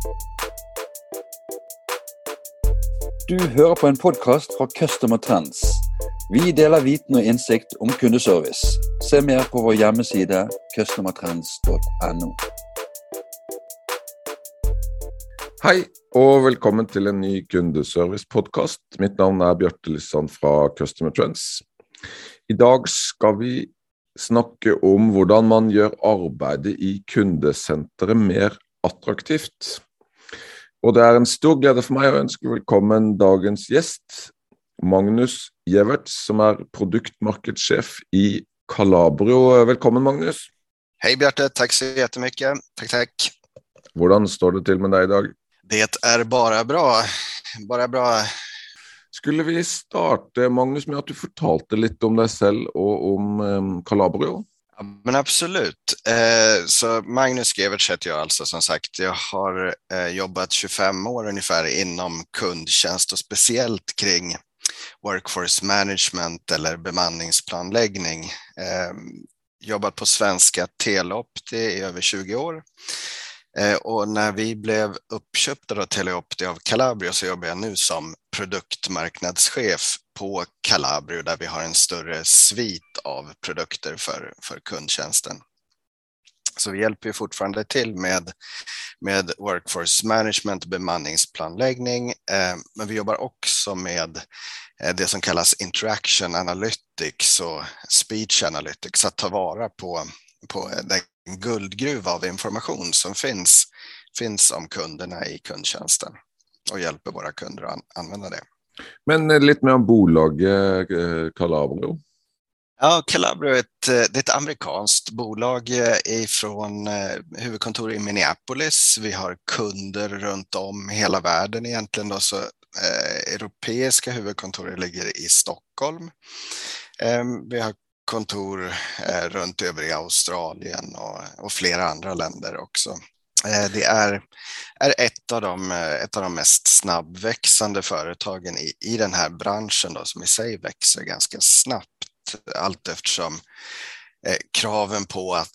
Du hører på en podkast fra Customer Trends. Vi deler viten og innsikt om kundeservice. Se mer på vår hjemmeside customertrends.no. Hei, og velkommen til en ny kundeservice-podkast. Mitt navn er Bjarte Lysand fra Customer Trends. I dag skal vi snakke om hvordan man gjør arbeidet i kundesenteret mer attraktivt. Og det er en stor glede for meg å ønske velkommen dagens gjest, Magnus Gjeverts, som er produktmarkedssjef i Calabrio. Velkommen, Magnus. Hej Bjarte, tack så jättemycket. Tack, tack. Hvordan står det til med deg i dag? Det är bara bra. Bara bra. Skulle vi starte, Magnus, med at du fortalte litt om deg selv og om um, Calabrio? Men absolut. Eh, så Magnus Gevertz heter jag alltså som sagt. Jag har eh, jobbat 25 år ungefär inom kundtjänst och speciellt kring workforce management eller bemanningsplanläggning. Eh, jobbat på svenska Teleopti i över 20 år. Eh, och när vi blev uppköpta av Teleopti av Calabrio så jobbar jag nu som produktmarknadschef på Calabrio där vi har en större svit av produkter för, för kundtjänsten. Så vi hjälper ju fortfarande till med, med workforce management, bemanningsplanläggning, eh, men vi jobbar också med eh, det som kallas interaction analytics och speech analytics, att ta vara på, på den guldgruva av information som finns, finns om kunderna i kundtjänsten och hjälper våra kunder att använda det. Men eh, litt mer om bolaget eh, Calabrio. Ja, Calabrio är ett, eh, det är ett amerikanskt bolag ifrån huvudkontor i Minneapolis. Vi har kunder runt om hela världen egentligen. Då, så, eh, europeiska huvudkontoret ligger i Stockholm. Eh, vi har kontor eh, runt övriga Australien och, och flera andra länder också. Eh, det är, är ett, av de, eh, ett av de mest snabbväxande företagen i, i den här branschen då, som i sig växer ganska snabbt allt eftersom kraven på att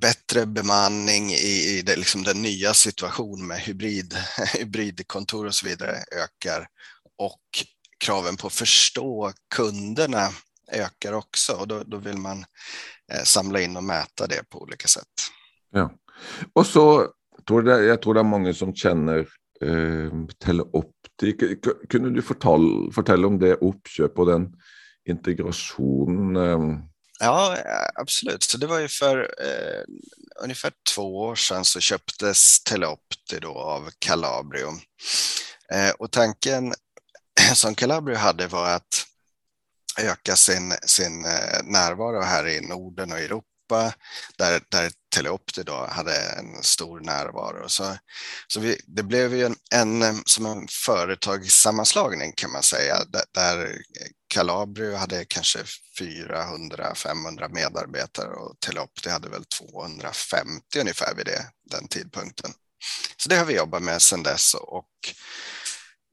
bättre bemanning i, i det, liksom den nya situationen med hybrid, hybridkontor och så vidare ökar och kraven på att förstå kunderna ökar också och då, då vill man eh, samla in och mäta det på olika sätt. Ja. Og så tror jeg tror det er mange som kjenner eh, Teleopti. Kunne du fortelle om det oppkjøpet og den integrationen? Eh? Ja, absolut. Så det var ju för eh, ungefär två år sedan så köptes Teleopti då av Calabrio. Eh, och tanken som Calabrio hade var att öka sin, sin eh, närvaro här i Norden och Europa där, där Teleopti då hade en stor närvaro. Så, så vi, det blev ju en, en, som en företagssammanslagning kan man säga där, där Calabrio hade kanske 400-500 medarbetare och Teleopti hade väl 250 ungefär vid det, den tidpunkten. Så det har vi jobbat med sedan dess och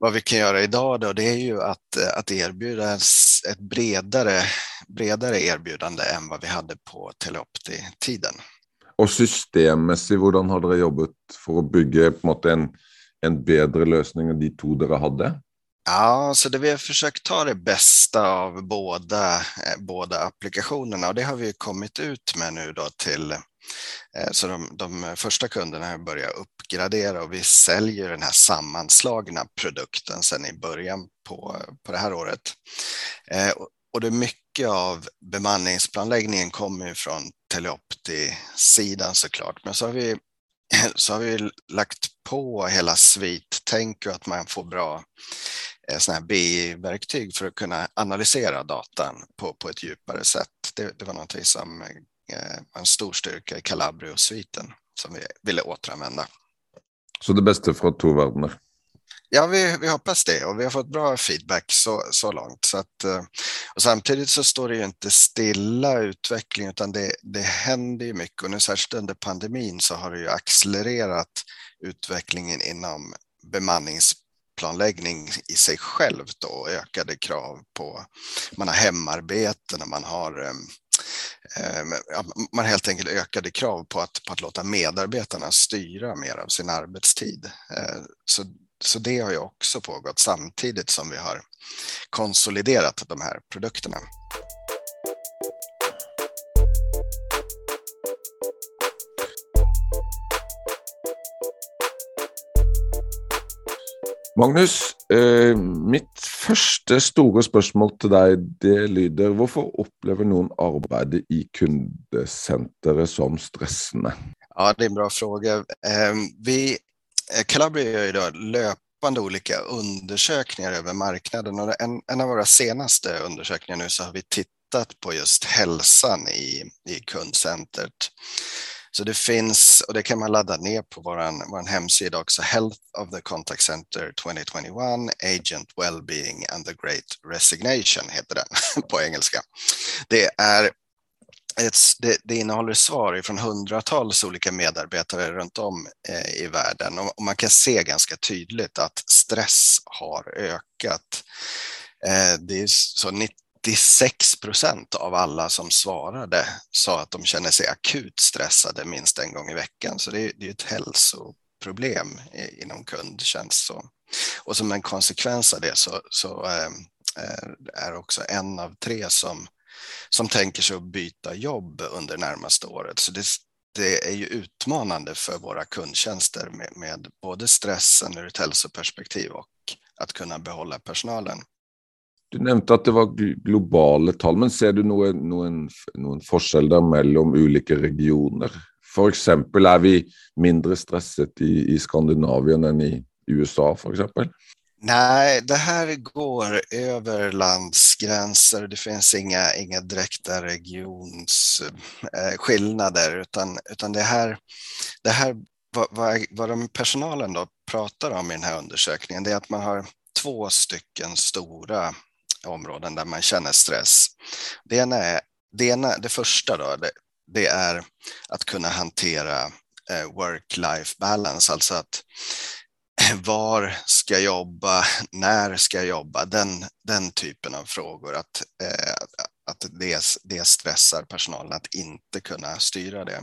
vad vi kan göra idag då, det är ju att, att erbjuda ett bredare, bredare erbjudande än vad vi hade på Teleopti-tiden. Og systemmessig, hvordan har dere jobbet for å bygge på måte, en, en bedre løsning enn de to dere hadde? Ja, så det vi har försökt ta det bästa av båda, båda applikationerna och det har vi kommit ut med nu då till Eh, så de, de första kunderna börjar uppgradera och vi säljer den här sammanslagna produkten sedan i början på, på det här året. Eh, och det är mycket av bemanningsplanläggningen kommer från Teleopti-sidan såklart, men så har vi så har vi lagt på hela Svit-tänk och att man får bra eh, såna här BI-verktyg för att kunna analysera datan på, på ett djupare sätt. Det, det var någonting som en stor styrka i Calabrio-sviten som vi ville återanvända. Så det bästa från två världar? Ja, vi, vi hoppas det och vi har fått bra feedback så, så långt. Så att, eh, och samtidigt så står det ju inte stilla utveckling utan det, det händer ju mycket och nu särskilt under pandemin så har det ju accelererat utvecklingen inom bemanningsplanläggning i sig självt och ökade krav på, man har hemarbeten och man har Eh, man helt enkelt ökade krav på att, på att låta medarbetarna styra mer av sin arbetstid. Eh, så, så det har ju också pågått samtidigt som vi har konsoliderat de här produkterna. Magnus, eh, mitt første store spørsmål til deg det lyder hvorfor opplever noen arbeidet i kundesenteret som stressende? Ja, det är en bra fråga. Ehm, vi, eh, Calabria gör ju då löpande olika undersökningar över marknaden och en, en av våra senaste undersökningar nu så har vi tittat på just hälsan i, i kundcentret. Så det finns, och det kan man ladda ner på vår, vår hemsida också, Health of the Contact Center 2021, Agent Wellbeing and the Great Resignation heter den på engelska. Det är ett, det, det, innehåller svar från hundratals olika medarbetare runt om eh, i världen och, och, man kan se ganska tydligt att stress har ökat. Eh, det är så 96 procent av alla som svarade sa att de känner sig akut stressade minst en gång i veckan. Så det är, det är ett hälsoproblem inom kundtjänst. Så. Och som en konsekvens av det så, så ehm, är också en av tre som, som tänker sig att byta jobb under närmaste året. Så det, det är ju utmanande för våra kundtjänster med, med både stressen ur ett hälsoperspektiv och att kunna behålla personalen. Du nevnte at det var globale tall, men ser du noen, noen, noen forskjell der mellom ulike regioner? F.eks. er vi mindre stresset i, i Skandinavien än i USA för exempel? Nej, det här går över landsgränser. Det finns inga, inga direkta regionsskillnader, eh, utan, utan det här, det här vad, vad, vad de personalen då pratar om i den här undersökningen, det är att man har två stycken stora områden där man känner stress. Det ena är, det, ena, det första då, det, det är att kunna hantera eh, work-life balance, alltså att eh, var ska jag jobba, när ska jag jobba, den, den typen av frågor. Att, eh, att det, det stressar personalen att inte kunna styra det.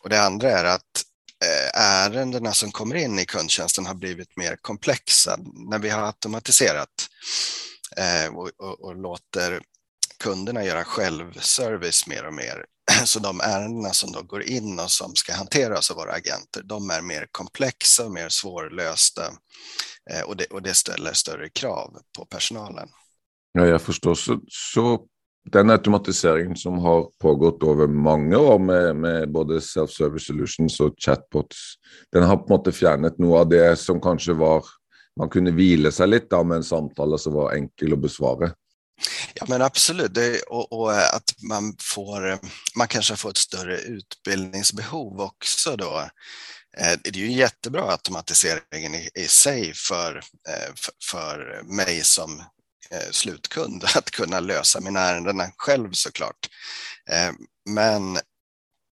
Och det andra är att ärendena som kommer in i kundtjänsten har blivit mer komplexa. När vi har automatiserat Eh, och, och, och, låter kunderna göra självservice mer och mer. Så de ärendena som då går in och som ska hanteras av våra agenter, de är mer komplexa och mer svårlösta eh, och det, och det ställer större krav på personalen. Ja, jag förstår. Så, så den automatiseringen som har pågått över många år med, med både self-service solutions och chatbots, den har på något fjärnat något av det som kanske var man kunde vila sig lite med en samtal som var enkel att besvara. Ja men absolut, det, och, och, eh, att man får, eh, man kanske får ett större utbildningsbehov också då. Eh, det är ju jättebra automatiseringen i, i sig för, för, för mig som slutkund att kunna lösa mina ärenden själv såklart. Men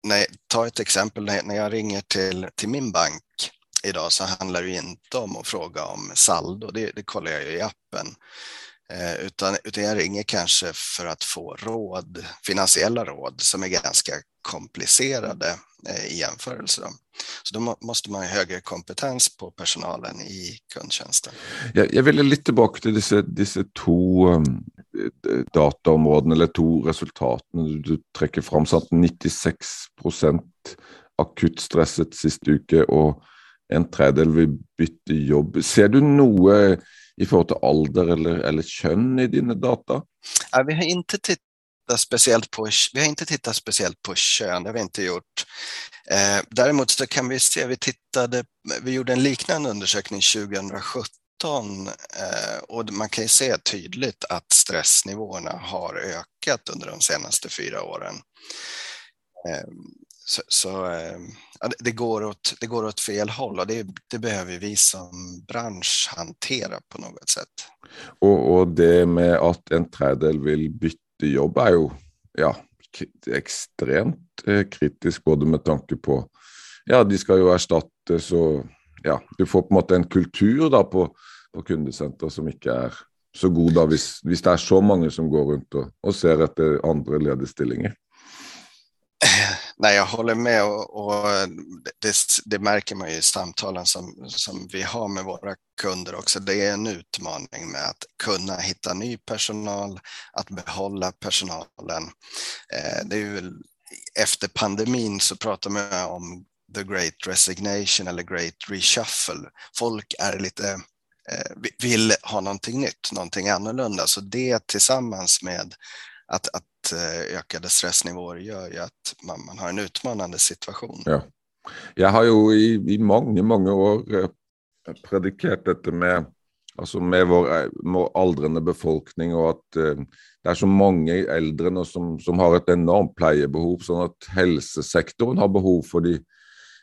nej, ta ett exempel när jag ringer till, till min bank idag så handlar det inte om att fråga om saldo, det, det kollar jag ju i appen. Eh, utan, utan jag ringer kanske för att få råd, finansiella råd som är ganska komplicerade eh, i jämförelse. Då. Så då måste man ha högre kompetens på personalen i kundtjänsten. Jag, jag vill lite tillbaka till dessa, dessa två um, dataområden eller två resultat. Du, du träcker fram så att 96 procent akut stresset sist uke och en tredjedel vil bytte jobb. Ser du noe i forhold til alder eller, eller kjønn i dine data? Ja, vi har inte tittat speciellt på, vi har inte tittat speciellt på kön, det har vi inte gjort. Eh, däremot så kan vi se, vi tittade, vi gjorde en liknande undersökning 2017 eh, och man kan ju se tydligt att stressnivåerna har ökat under de senaste fyra åren. Eh, så, så eh, ja, det, går åt, det går åt fel håll och det, det behöver vi som bransch hantera på något sätt. Och, och det med att en tredjedel vill byta jobb är ju ja, extremt eh, kritiskt både med tanke på ja, de ska ju ersättas och ja, du får på något en kultur då på, på kundcenter som inte är så god om det är så många som går runt och, och ser efter andra lediga Nej, jag håller med och, och det, det, märker man ju i samtalen som, som vi har med våra kunder också. Det är en utmaning med att kunna hitta ny personal, att behålla personalen. Eh, det är ju, efter pandemin så pratar man om the great resignation eller great reshuffle. Folk är lite eh, vill ha någonting nytt, någonting annorlunda. Så det tillsammans med att, att Eh, ökade stressnivåer gör ju att man, man har en utmanande situation. Ja. Jag har ju i, i många, många år eh, predikerat detta med, alltså med vår, eh, vår åldrande befolkning och att eh, det är så många äldre nu som, som har ett enormt plejebehov, så att hälsosektorn har behov för de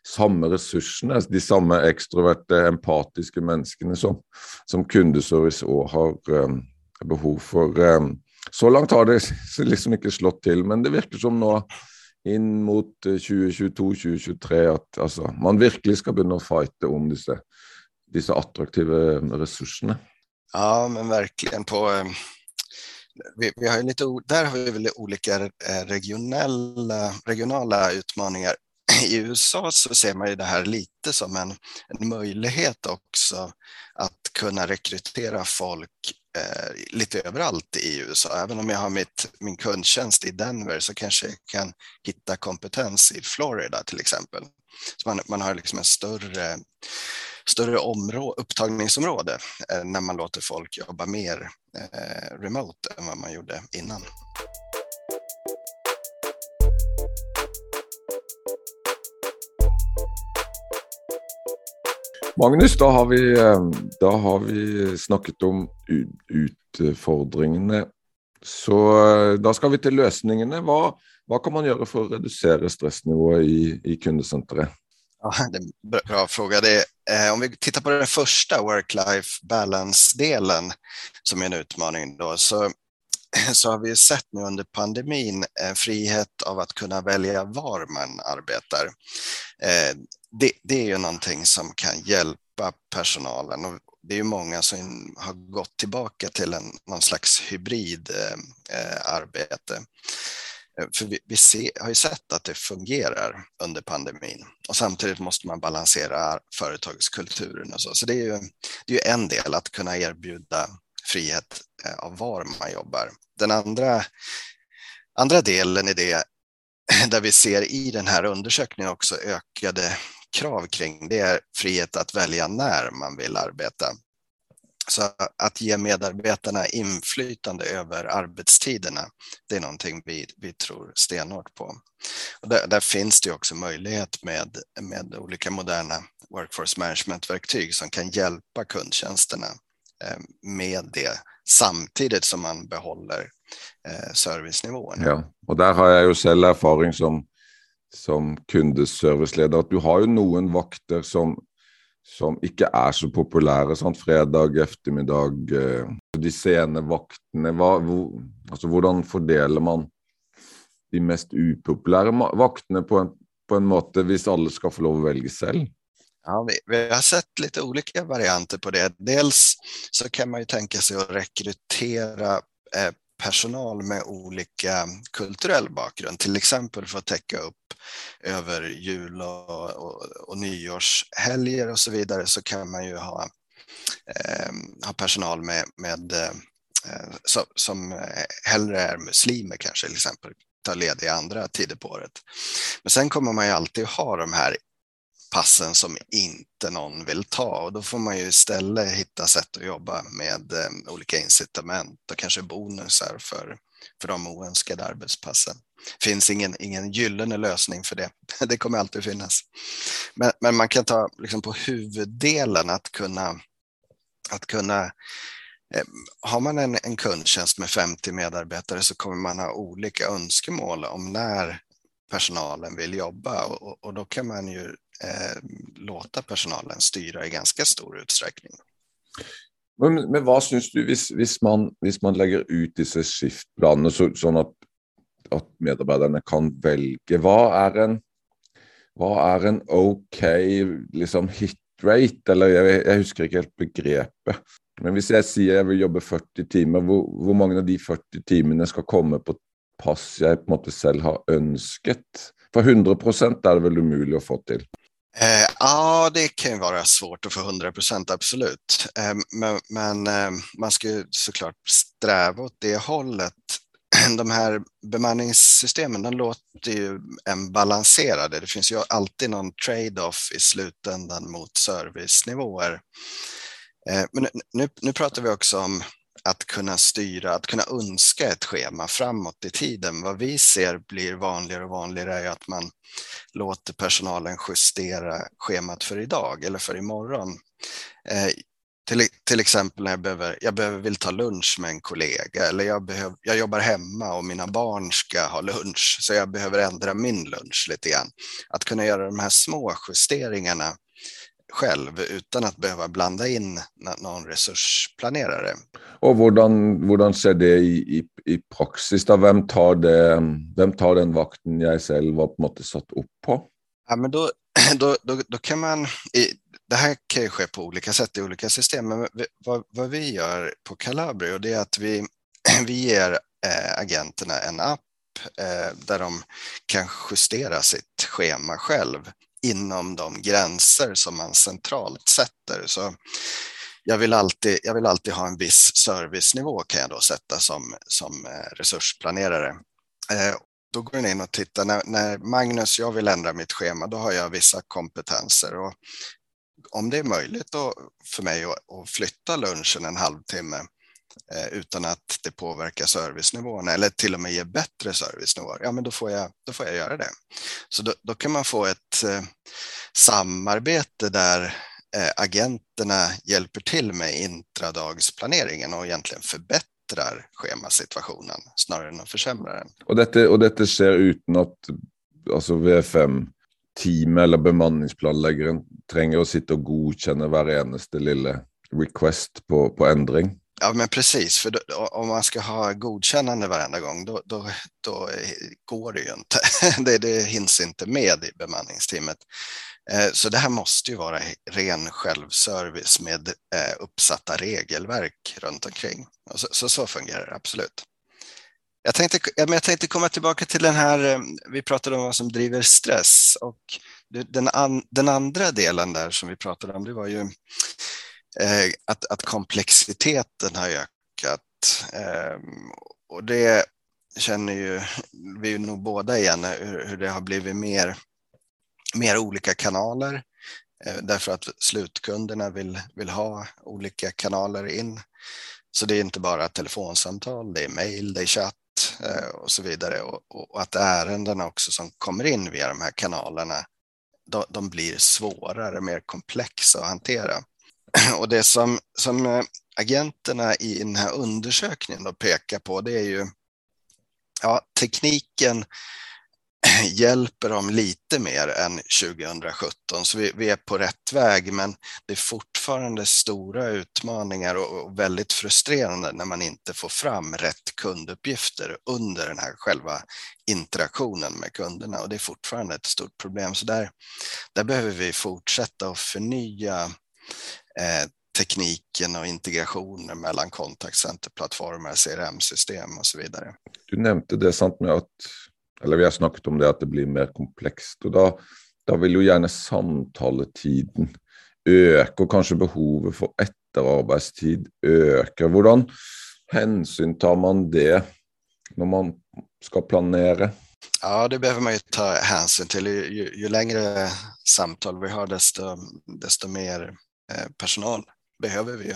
samma resurserna, de samma extroverta, empatiska människorna som, som kundeservice och har um, behov för. Um, så långt har det liksom inte slått till, men det verkar som nu in mot 2022-2023 att alltså, man verkligen ska börja fighta om dessa, dessa attraktiva resurserna. Ja, men verkligen på eh, vi, vi, har lite, där har vi väl olika eh, regionella, regionala utmaningar i USA så ser man ju det här lite som en, en möjlighet också att kunna rekrytera folk eh, lite överallt i USA. Även om jag har mitt, min kundtjänst i Denver så kanske jag kan hitta kompetens i Florida till exempel. Så man, man har liksom en större, större områ, upptagningsområde eh, när man låter folk jobba mer eh, remote än vad man gjorde innan. Magnus, da har vi, eh, da har vi snakket om utfordringene. Så eh, da skal vi til løsningene. Hva, hva kan man gjøre for å redusere stressnivået i, i kundesenteret? Ja, det är en bra fråga. Det är, eh, om vi tittar på den första work-life balance-delen som är en utmaning då, så, så har vi sett nu under pandemin en frihet av att kunna välja var man arbetar. Eh, det, det är ju någonting som kan hjälpa personalen. Och det är ju många som har gått tillbaka till en, någon slags hybrid eh, eh arbete. Eh, för vi, vi se, har ju sett att det fungerar under pandemin och samtidigt måste man balansera företagskulturen och så. Så det är ju, det är ju en del att kunna erbjuda frihet eh, av var man jobbar. Den andra, andra delen i det där vi ser i den här undersökningen också ökade krav kring det är frihet att välja när man vill arbeta. Så att ge medarbetarna inflytande över arbetstiderna, det är någonting vi, vi tror stenhårt på. Och där, där finns det också möjlighet med, med olika moderna workforce management-verktyg som kan hjälpa kundtjänsterna Eh, med det samtidigt som man behåller eh, servicenivån. Ja, och där har jag ju själv erfarenhet som som kundeserviceleder att du har ju någon vakter som, som inte är så populära, sånt Fredag eftermiddag, eh, de sena vakterna. Hva, hvor, altså, man de mest opopulära vakterna på en, på en måte, om alla ska få lov å velge selv? Ja, vi, vi, har sett lite olika varianter på det. Dels så kan man ju tänka sig att rekrytera eh, personal med olika kulturell bakgrund, till exempel för att täcka upp över jul och, och, och nyårshelger och så vidare så kan man ju ha, eh, ha personal med, med eh, som, som hellre är muslimer kanske, till exempel tar lediga andra tider på året. Men sen kommer man ju alltid ha de här passen som inte någon vill ta och då får man ju istället hitta sätt att jobba med eh, olika incitament och kanske bonusar för, för de oönskade arbetspassen. Det finns ingen, ingen gyllene lösning för det. Det kommer alltid finnas. Men, men man kan ta liksom på huvuddelen att kunna, att kunna eh, har man en, en kundtjänst med 50 medarbetare så kommer man ha olika önskemål om när personalen vill jobba och, och då kan man ju Eh, låta personalen styra i ganska stor utsträckning. Men, men vad syns du, om man, man lägger ut dessa skiftplaner så, så att, att medarbetarna kan välja, vad är en, vad är en okej okay, liksom hitrate, eller jag, jag husker inte helt begreppet. Men om jag säger att jag vill jobba 40 timmar, hur, många av de 40 timmarna ska komma på pass jag på något sätt själv har önskat? För 100 procent är det väl omöjligt att få till? Eh, ja, det kan ju vara svårt att få 100 procent, absolut. Eh, men, men eh, man ska ju såklart sträva åt det hållet. De här bemanningssystemen, de låter ju en balanserade. Det finns ju alltid någon trade-off i slutändan mot servicenivåer. Eh, men nu, nu pratar vi också om att kunna styra, att kunna önska ett schema framåt i tiden. Vad vi ser blir vanligare och vanligare är att man låter personalen justera schemat för idag eller för imorgon. Eh, till, till exempel när jag behöver, jag behöver vill ta lunch med en kollega eller jag, behöver, jag jobbar hemma och mina barn ska ha lunch så jag behöver ändra min lunch lite grann. Att kunna göra de här små justeringarna själv utan att behöva blanda in någon resursplanerare. Och hur ser det i, i, i praxis? Då? Vem, tar det, vem tar den vakten jag själv har på något satt upp på? Ja, men då, då, då, då kan man, i, det här kan ju ske på olika sätt i olika system, men vad, vad vi gör på Calabrio det är att vi, vi ger eh, agenterna en app eh, där de kan justera sitt schema själv inom de gränser som man centralt sätter. Så jag vill alltid, jag vill alltid ha en viss servicenivå kan jag då sätta som, som eh, resursplanerare. Eh, då går den in och tittar, när, när Magnus, jag vill ändra mitt schema, då har jag vissa kompetenser och om det är möjligt då för mig att, att flytta lunchen en halvtimme Eh, utan att det påverkar servicenivåerna eller till och med ger bättre servicenivåer, ja men då får jag, då får jag göra det. Så då, då kan man få ett eh, samarbete där eh, agenterna hjälper till med intradagsplaneringen och egentligen förbättrar schemasituationen snarare än att försämra den. Och detta, och detta sker utan att alltså VFM team eller bemanningsplanläggaren tränger att sitta och godkänna varje eneste lilla request på, på ändring? Ja, men precis. För då, om man ska ha godkännande varenda gång, då, då, då går det ju inte. det, det hinns inte med i bemanningsteamet. Eh, så det här måste ju vara ren självservice med eh, uppsatta regelverk runt omkring. Så, så, så fungerar det absolut. Jag tänkte, jag tänkte komma tillbaka till den här, eh, vi pratade om vad som driver stress och den, an, den andra delen där som vi pratade om, det var ju eh, Eh, att, att komplexiteten har ökat. Eh, och det känner ju vi nog båda igen hur, hur det har blivit mer, mer olika kanaler eh, därför att slutkunderna vill, vill ha olika kanaler in. Så det är inte bara telefonsamtal, det är mejl, det är chatt eh, och så vidare. Och, och, att ärendena också som kommer in via de här kanalerna, de, de blir svårare, mer komplexa att hantera. Och det som, som eh, agenterna i den här undersökningen då pekar på det är ju ja, tekniken hjälper dem lite mer än 2017, så vi, vi, är på rätt väg, men det är fortfarande stora utmaningar och, och, väldigt frustrerande när man inte får fram rätt kunduppgifter under den här själva interaktionen med kunderna och det är fortfarande ett stort problem. Så där, där behöver vi fortsätta att förnya tekniken och integrationen mellan kontaktcenterplattformar, CRM-system och så vidare. Du nämnde det sant med att, eller vi har snackat om det, att det blir mer komplext. Och då, då vill ju gärna samtaletiden öka och kanske behovet för efterarbetstid öka. Hur hänsyn tar man det när man ska planera? Ja, det behöver man ju ta hänsyn till. Ju, ju längre samtal vi har, desto, desto mer Eh, Eh, personal behöver vi ju.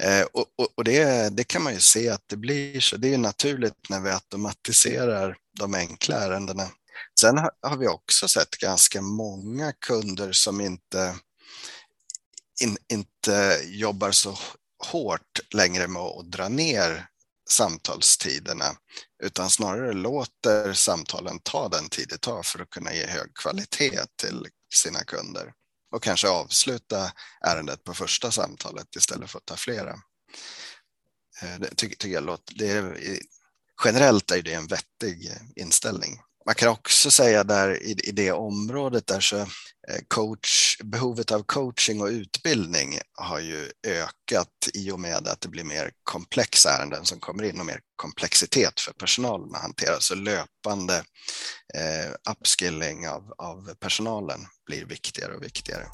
Eh, och, och, och det, det, kan man ju se att det blir så. Det är naturligt när vi automatiserar de enkla ärendena. Sen har, har vi också sett ganska många kunder som inte, in, inte jobbar så hårt längre med att dra ner samtalstiderna, utan snarare låter samtalen ta den tid det tar för att kunna ge hög kvalitet till sina kunder och kanske avsluta ärendet på första samtalet istället för att ta flera. Eh, det tycker, tycker jag låter, det är, generellt är det en vettig inställning. Man kan också säga där i, i det området där så Eh, coach, behovet av coaching och utbildning har ju ökat i och med att det blir mer komplexa ärenden som kommer in och mer komplexitet för personalen att hantera. Så löpande eh, upskilling av, av personalen blir viktigare och viktigare.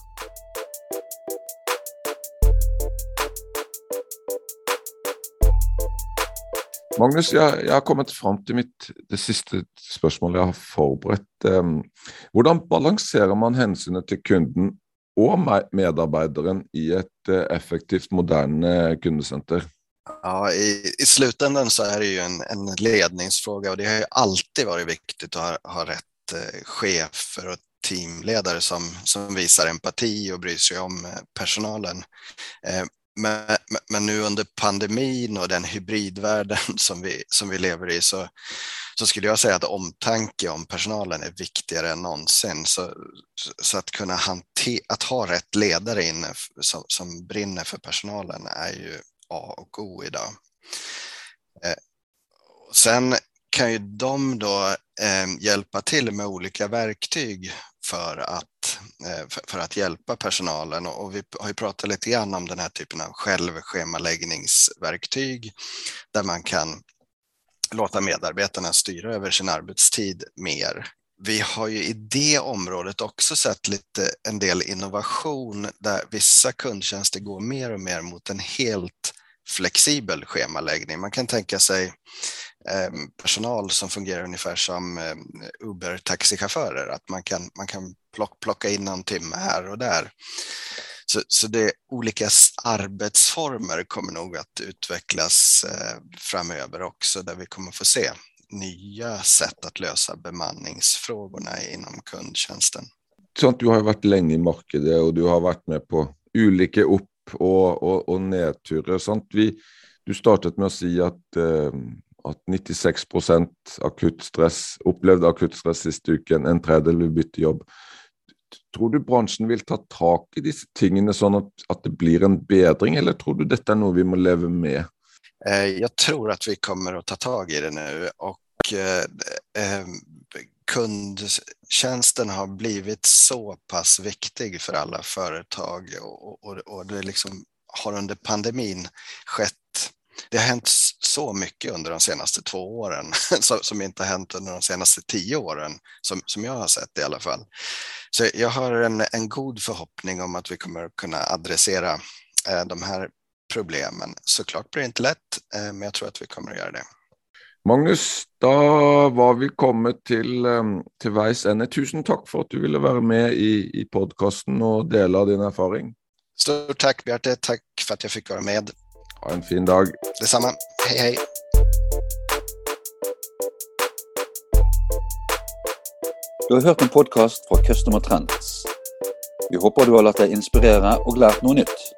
Magnus, jeg, jeg har kommet fram til mitt, det siste spørsmålet jeg har forberedt. Hvordan ehm, balanserer man hensynet til kunden og medarbeideren i ett eh, effektivt, moderne eh, kundesenter? Ja, i, i slutändan så är det ju en, en ledningsfråga och det har ju alltid varit viktigt att ha, ha rätt eh, chefer och teamledare som, som visar empati och bryr sig om eh, personalen. Eh, men, men nu under pandemin och den hybridvärlden som vi, som vi lever i så, så skulle jag säga att omtanke om personalen är viktigare än någonsin. Så, så att kunna hantera, att ha rätt ledare inne som, som brinner för personalen är ju A och O idag. Eh, sen kan ju de då eh, hjälpa till med olika verktyg för att, Eh, för att hjälpa personalen. Och vi har ju pratat lite grann om den här typen av självschemaläggningsverktyg där man kan låta medarbetarna styra över sin arbetstid mer. Vi har ju i det området också sett lite en del innovation där vissa kundtjänster går mer och mer mot en helt flexibel schemaläggning. Man kan tänka sig eh, personal som fungerar ungefär som eh, Uber-taxichaufförer, att man kan, man kan plocka in någon timme här och där. Så, så det olika arbetsformer kommer nog att utvecklas eh, framöver också, där vi kommer få se nya sätt att lösa bemanningsfrågorna inom kundtjänsten. Sånt, du har varit länge i marknaden och du har varit med på olika upp och, och, och nedturer. Sånt. Vi, du startade med att säga att eh, at 96 akutt stress, opplevde akutt stress siste uken, en tredjedel vil bytte jobb. Tror du bransjen vil ta tak i disse tingene sånn at, at det blir en bedring, eller tror du dette er noe vi må leve med? Eh, jag tror att vi kommer att ta tag i det nu och eh, eh kundtjänsten har blivit så pass viktig för alla företag och, och, och det liksom har under pandemin skett det har hänt så mycket under de senaste två åren som inte har hänt under de senaste tio åren, som, som jag har sett i alla fall. Så jag har en, en god förhoppning om att vi kommer att kunna adressera eh, de här problemen. Såklart blir det inte lätt, eh, men jag tror att vi kommer att göra det. Magnus, då var vi kommit till, um, till vägs ände. Tusen tack för att du ville vara med i, i podcasten och dela din erfarenhet. Stort tack Bjarte, tack för att jag fick vara med. Ha en fin dag. Detsamma. Hej, hej. Du har hørt en podkast fra Customer Trends. Vi håper du har latt deg inspirere og lært noe nytt.